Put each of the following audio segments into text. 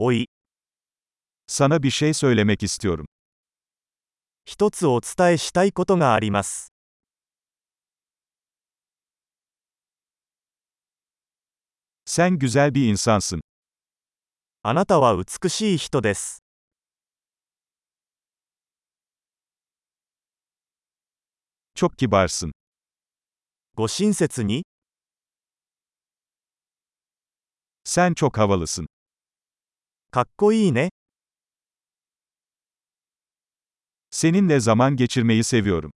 おい、Sana bir şey söylemek istiyorum. 一つお伝えしたいことがあります。Sen güzel bir insansın. あなたは美しい人です。Çok kibarsın. ご親切に、Sen çok havalısın. かっこいいね。 Seninle zaman geçirmeyi seviyorum.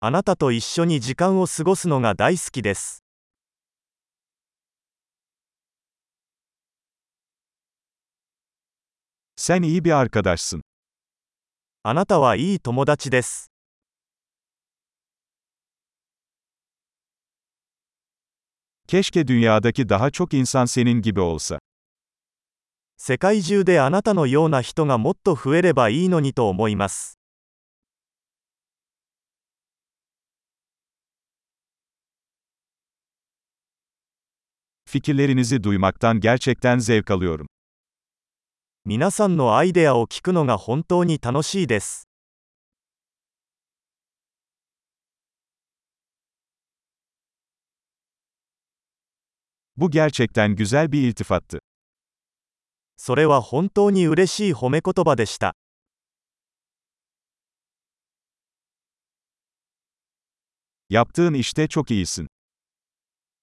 あなたと一緒に時間を過ごすのが大好きです。 Sen iyi bir arkadaşsın. あなたはいい友達です。 Keşke dünyadaki daha çok insan senin gibi olsa. 世界中であなたのような人がもっと増えればいいのにと思います。Fikirlerinizi duymaktan gerçekten zevk alıyorum. 皆さんのアイデアを聞くのが本当に楽しいです。Bu gerçekten güzel bir iltifattı. それは本当に嬉しい褒め言葉でした。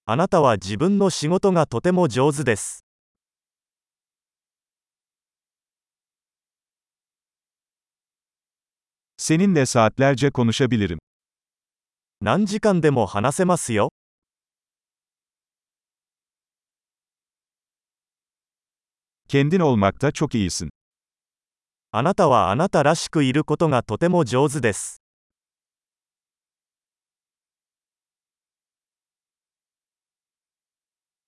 あなたは自分の仕事がとても上手です。Seninle saatlerce konuşabilirim. 何時間でも話せますよ。Kendin olmakta çok iyisin. あなたはあなたらしくいることがとても上手です。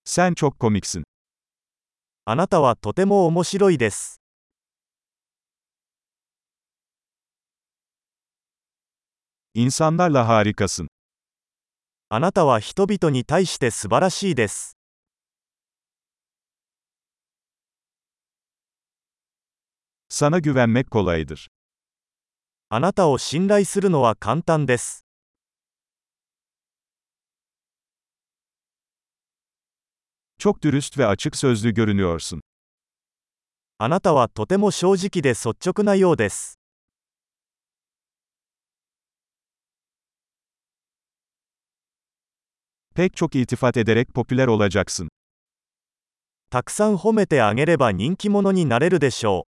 Sen çok komiksin. あなたはとても面白いです。İnsanlarla harikasın. あなたは人々に対して素晴らしいです。Sana güvenmek kolaydır. あなたを信頼するのは簡単です。 Çok dürüst ve açık sözlü görünüyorsun. あなたはとても正直で率直なようです。 Pek çok iltifat ederek popüler olacaksın. たくさん褒めてあげれば人気者になれるでしょう。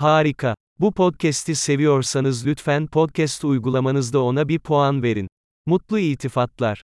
Harika. Bu podcast'i seviyorsanız lütfen podcast uygulamanızda ona bir puan verin. Mutlu iltifatlar.